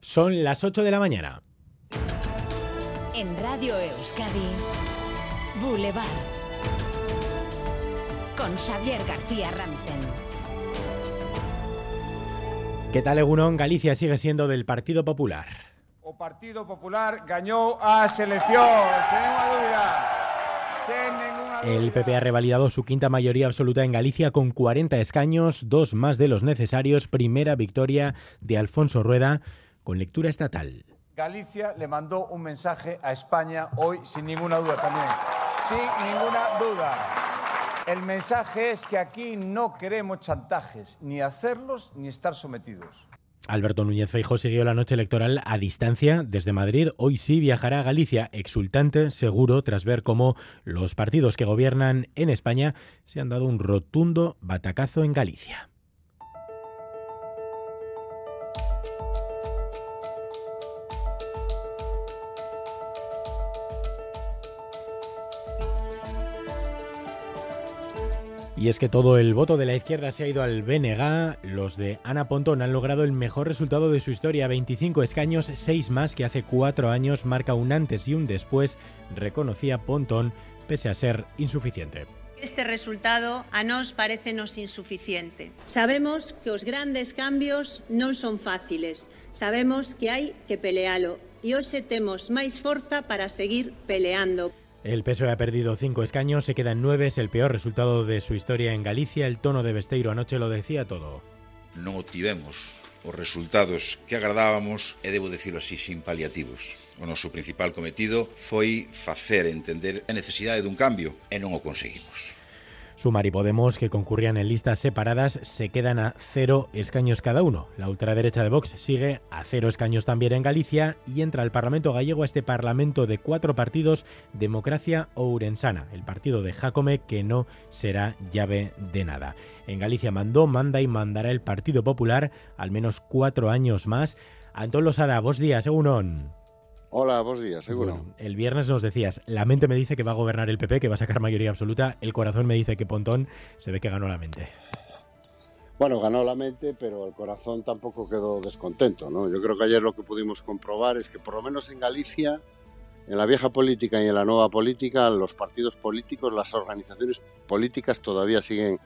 Son las 8 de la mañana. En Radio Euskadi, Boulevard. Con Xavier García Ramsten. ¿Qué tal, Egunon? Galicia sigue siendo del Partido Popular. O Partido Popular gañou a selección, sen ninguna dúbida. El PP ha revalidado su quinta mayoría absoluta en Galicia con 40 escaños, dos más de los necesarios. Primera victoria de Alfonso Rueda con lectura estatal. Galicia le mandó un mensaje a España hoy sin ninguna duda también. Sin ninguna duda. El mensaje es que aquí no queremos chantajes, ni hacerlos ni estar sometidos. Alberto Núñez Feijóo siguió la noche electoral a distancia desde Madrid. Hoy sí viajará a Galicia, exultante, seguro, tras ver cómo los partidos que gobiernan en España se han dado un rotundo batacazo en Galicia. Y es que todo el voto de la izquierda se ha ido al BNG. Los de Ana Pontón han logrado el mejor resultado de su historia, 25 escaños, 6 más que hace 4 años, marca un antes y un después, reconocía Pontón, pese a ser insuficiente. Este resultado a nos parecenos insuficiente. Sabemos que os grandes cambios non son fáciles. Sabemos que hai que pelealo e hoxe temos máis forza para seguir peleando. El PSOE ha perdido cinco escaños, se queda en nueve, es el peor resultado de su historia en Galicia. El tono de Besteiro anoche lo decía todo. No obtivemos os resultados que agradábamos, e debo decirlo así, sin paliativos. O noso principal cometido foi facer entender a necesidade dun cambio e non o conseguimos. Sumar y Podemos, que concurrían en listas separadas, se quedan a cero escaños cada uno. La ultraderecha de Vox sigue a cero escaños también en Galicia y entra al Parlamento gallego a este Parlamento de cuatro partidos, Democracia Ourensana, el partido de Jacome, que no será llave de nada. En Galicia mandó, manda y mandará el Partido Popular al menos cuatro años más. Antón Losada, vos días, Egunon. Hola, buenos días, seguro. Bueno, el viernes nos decías, la mente me dice que va a gobernar el PP, que va a sacar mayoría absoluta, el corazón me dice que Pontón se ve que ganó la mente. Bueno, ganó la mente, pero el corazón tampoco quedó descontento, ¿no? Yo creo que ayer lo que pudimos comprobar es que por lo menos en Galicia, en la vieja política y en la nueva política, los partidos políticos, las organizaciones políticas todavía siguen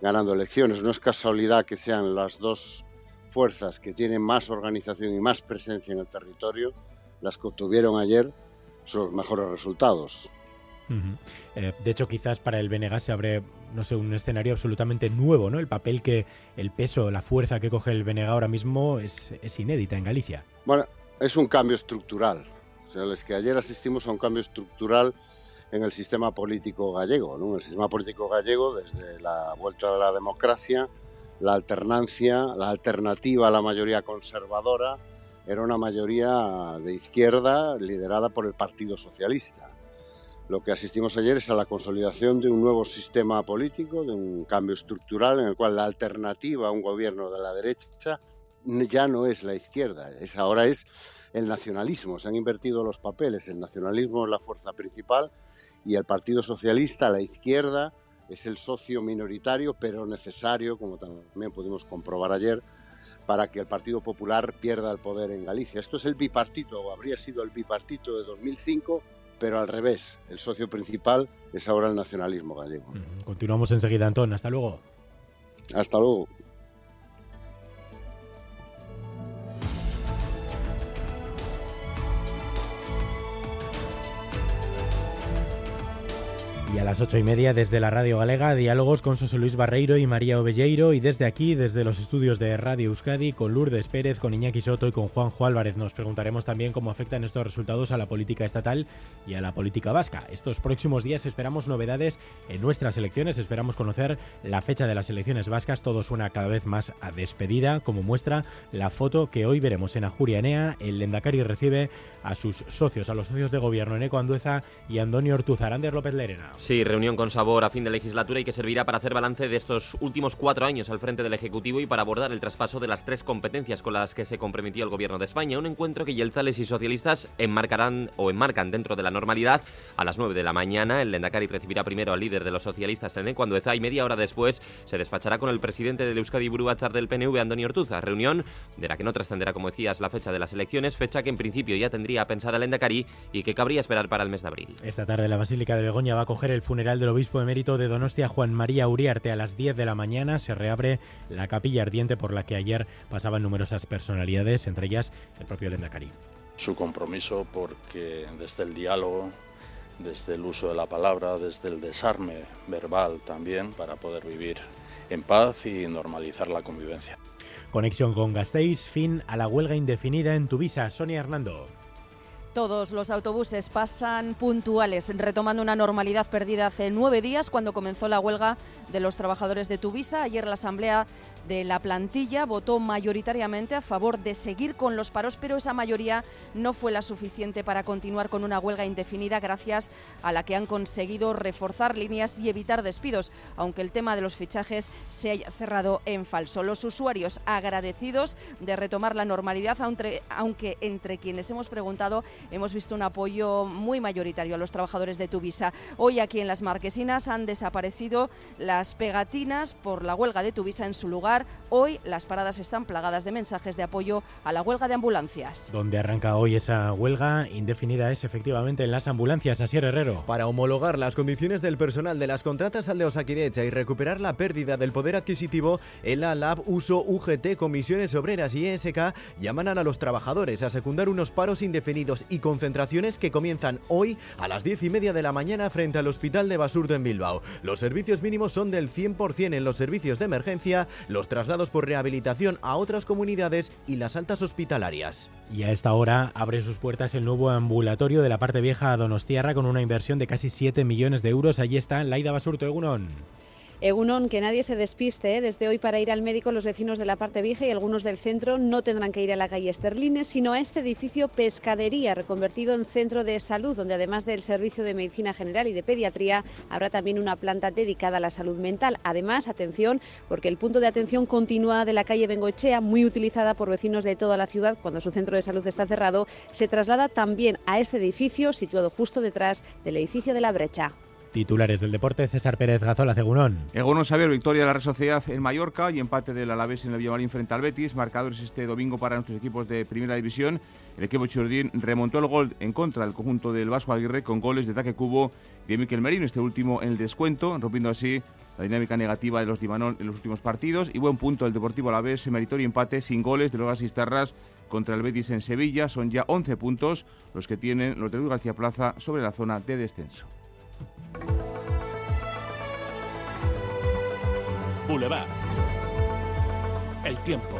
ganando elecciones. No es casualidad que sean las dos fuerzas que tienen más organización y más presencia en el territorio las que obtuvieron ayer sus mejores resultados. Uh -huh. eh, de hecho, quizás para el BNG se abre, no sé, un escenario absolutamente nuevo, ¿no? El papel que, el peso, la fuerza que coge el BNG ahora mismo es, es inédita en Galicia. Bueno, es un cambio estructural. O sea, es que ayer asistimos a un cambio estructural en el sistema político gallego, ¿no? En el sistema político gallego, desde la vuelta de la democracia, la alternancia, la alternativa a la mayoría conservadora, era una mayoría de izquierda liderada por el Partido Socialista. Lo que asistimos ayer es a la consolidación de un nuevo sistema político, de un cambio estructural en el cual la alternativa a un gobierno de la derecha ya no es la izquierda, es ahora es el nacionalismo. Se han invertido los papeles, el nacionalismo es la fuerza principal y el Partido Socialista, la izquierda, es el socio minoritario pero necesario, como también pudimos comprobar ayer, para que el Partido Popular pierda el poder en Galicia. Esto es el bipartito, o habría sido el bipartito de 2005, pero al revés. El socio principal es ahora el nacionalismo gallego. Continuamos enseguida, Antón. Hasta luego. Hasta luego. Y a las ocho y media desde la Radio Galega, diálogos con José Luis Barreiro y María Ovelleiro y desde aquí, desde los estudios de Radio Euskadi, con Lourdes Pérez, con Iñaki Soto y con Juanjo Álvarez. Nos preguntaremos también cómo afectan estos resultados a la política estatal y a la política vasca. Estos próximos días esperamos novedades en nuestras elecciones, esperamos conocer la fecha de las elecciones vascas. Todo suena cada vez más a despedida, como muestra la foto que hoy veremos en Ajuria Enea. El Lendakari recibe a sus socios, a los socios de gobierno, Eneco Andueza y Antonio Ortuzar. Ander López Lerena. Sí, reunión con sabor a fin de legislatura y que servirá para hacer balance de estos últimos cuatro años al frente del Ejecutivo y para abordar el traspaso de las tres competencias con las que se comprometió el Gobierno de España. Un encuentro que Yelzales y socialistas enmarcarán o enmarcan dentro de la normalidad. A las 9 de la mañana, el Lendakari recibirá primero al líder de los socialistas en cuando Eza y media hora después se despachará con el presidente del Euskadi Buruachar del PNV, Antonio Ortuza. Reunión de la que no trascenderá, como decías, la fecha de las elecciones, fecha que en principio ya tendría pensada el Lendakari y que cabría esperar para el mes de abril. Esta tarde la Basílica de Begoña va a coger el funeral del obispo de mérito de Donostia, Juan María Uriarte, a las 10 de la mañana. Se reabre la capilla ardiente por la que ayer pasaban numerosas personalidades, entre ellas el propio Lendakari. Su compromiso porque desde el diálogo, desde el uso de la palabra, desde el desarme verbal también, para poder vivir en paz y normalizar la convivencia. Conexión con Gasteiz, fin a la huelga indefinida en Tuvisa. Sonia Hernando. Todos los autobuses pasan puntuales, retomando una normalidad perdida hace nueve días cuando comenzó la huelga de los trabajadores de Tuvisa. Ayer la Asamblea de la plantilla votó mayoritariamente a favor de seguir con los paros, pero esa mayoría no fue la suficiente para continuar con una huelga indefinida gracias a la que han conseguido reforzar líneas y evitar despidos, aunque el tema de los fichajes se haya cerrado en falso. Los usuarios agradecidos de retomar la normalidad, aunque entre quienes hemos preguntado hemos visto un apoyo muy mayoritario a los trabajadores de Tuvisa. Hoy aquí en las Marquesinas han desaparecido las pegatinas por la huelga de Tuvisa en su lugar Hoy las paradas están plagadas de mensajes de apoyo a la huelga de ambulancias. Donde arranca hoy esa huelga indefinida es efectivamente en las ambulancias, Asier Herrero. Para homologar las condiciones del personal de las contratas al de Osakidecha y recuperar la pérdida del poder adquisitivo, el ALAB, USO, UGT, Comisiones Obreras y ESK llaman a los trabajadores a secundar unos paros indefinidos y concentraciones que comienzan hoy a las diez y media de la mañana frente al Hospital de Basurto en Bilbao. Los servicios mínimos son del 100% en los servicios de emergencia, los traslados por rehabilitación a otras comunidades y las altas hospitalarias. Y a esta hora abre sus puertas el nuevo ambulatorio de la parte vieja a Donostiarra con una inversión de casi 7 millones de euros. Allí está Laida Basurto Egunon. Egunon, que nadie se despiste. ¿eh? Desde hoy para ir al médico los vecinos de la parte vieja y algunos del centro no tendrán que ir a la calle Esterlines, sino a este edificio Pescadería, reconvertido en centro de salud, donde además del servicio de medicina general y de pediatría, habrá también una planta dedicada a la salud mental. Además, atención, porque el punto de atención continua de la calle Bengoechea, muy utilizada por vecinos de toda la ciudad cuando su centro de salud está cerrado, se traslada también a este edificio situado justo detrás del edificio de la Brecha. Titulares del deporte, César Pérez Gazola, Cegunón. Egunon Xavier, victoria de la Real Sociedad en Mallorca y empate del Alavés en el Villamarín frente al Betis. Marcadores este domingo para nuestros equipos de Primera División. El equipo Churdín remontó el gol en contra del conjunto del Vasco Aguirre con goles de Taque Cubo y de Miquel Merino, este último en el descuento, rompiendo así la dinámica negativa de los Dimanol en los últimos partidos. Y buen punto del Deportivo Alavés, meritorio empate sin goles de los Gasistarras contra el Betis en Sevilla. Son ya 11 puntos los que tienen los de Luis García Plaza sobre la zona de descenso. Boulevard. El tiempo.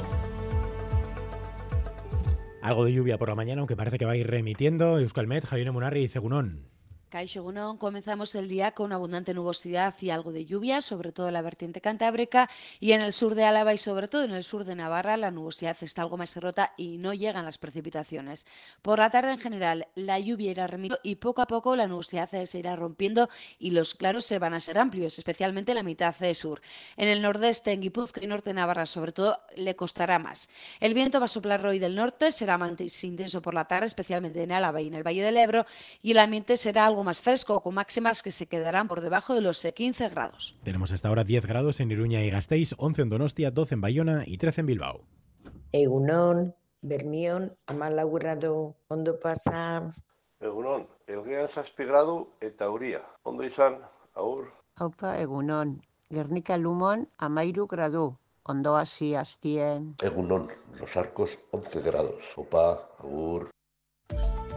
Algo de lluvia por la mañana, aunque parece que va a ir remitiendo. Euskalmet, Javier Munarri y Cegunón. Caixo comenzamos el día con abundante nubosidad y algo de lluvia, sobre todo en la vertiente cantábrica y en el sur de Álava y sobre todo en el sur de Navarra la nubosidad está algo más derrota y no llegan las precipitaciones. Por la tarde en general la lluvia irá remitiendo y poco a poco la nubosidad se irá rompiendo y los claros se van a ser amplios, especialmente en la mitad de sur. En el nordeste, en Guipúzcoa y norte de Navarra sobre todo, le costará más. El viento va a soplar hoy del norte, será más intenso por la tarde, especialmente en Álava y en el Valle del Ebro y el ambiente será algo más fresco, con máximas que se quedarán por debajo de los 15 grados. Tenemos hasta ahora 10 grados en Iruña y Gasteiz, 11 en Donostia, 12 en Bayona y 13 en Bilbao. Egunon, Bermión, Amala grado, ondo pasa? Egunon, elgean zazpi gradu eta uria. Ondo izan, aur. Aupa, egunon, Gernika Lumon, amairu gradu. Ondo hasi astien. Egunon, Los Arcos, 11 grados. Opa, agur.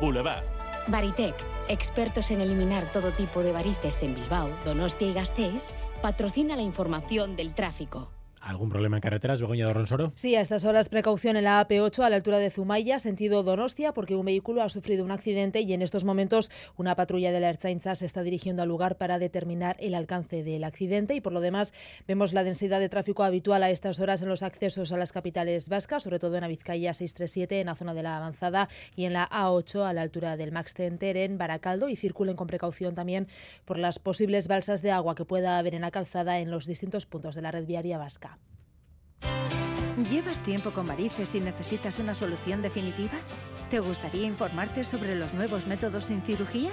Boulevard. Baritec, expertos en eliminar todo tipo de varices en Bilbao, Donostia y Gasteiz, patrocina la información del tráfico. ¿Algún problema en carreteras, Begoña de Ronsoro? Sí, a estas horas precaución en la AP8 a la altura de Zumaya, sentido Donostia, porque un vehículo ha sufrido un accidente y en estos momentos una patrulla de la Ertzaintza se está dirigiendo al lugar para determinar el alcance del accidente y por lo demás vemos la densidad de tráfico habitual a estas horas en los accesos a las capitales vascas, sobre todo en la Vizcaya 637 en la zona de la avanzada y en la A8 a la altura del Max Center en Baracaldo y circulen con precaución también por las posibles balsas de agua que pueda haber en la calzada en los distintos puntos de la red viaria vasca. ¿Llevas tiempo con varices y necesitas una solución definitiva? ¿Te gustaría informarte sobre los nuevos métodos sin cirugía?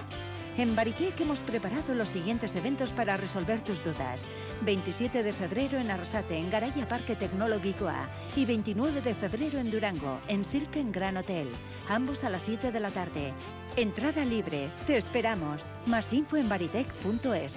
En Baritec hemos preparado los siguientes eventos para resolver tus dudas. 27 de febrero en Arrasate, en Garaya Parque Tecnológico A. Y 29 de febrero en Durango, en Silken Gran Hotel. Ambos a las 7 de la tarde. Entrada libre. Te esperamos. Más info en baritec.es.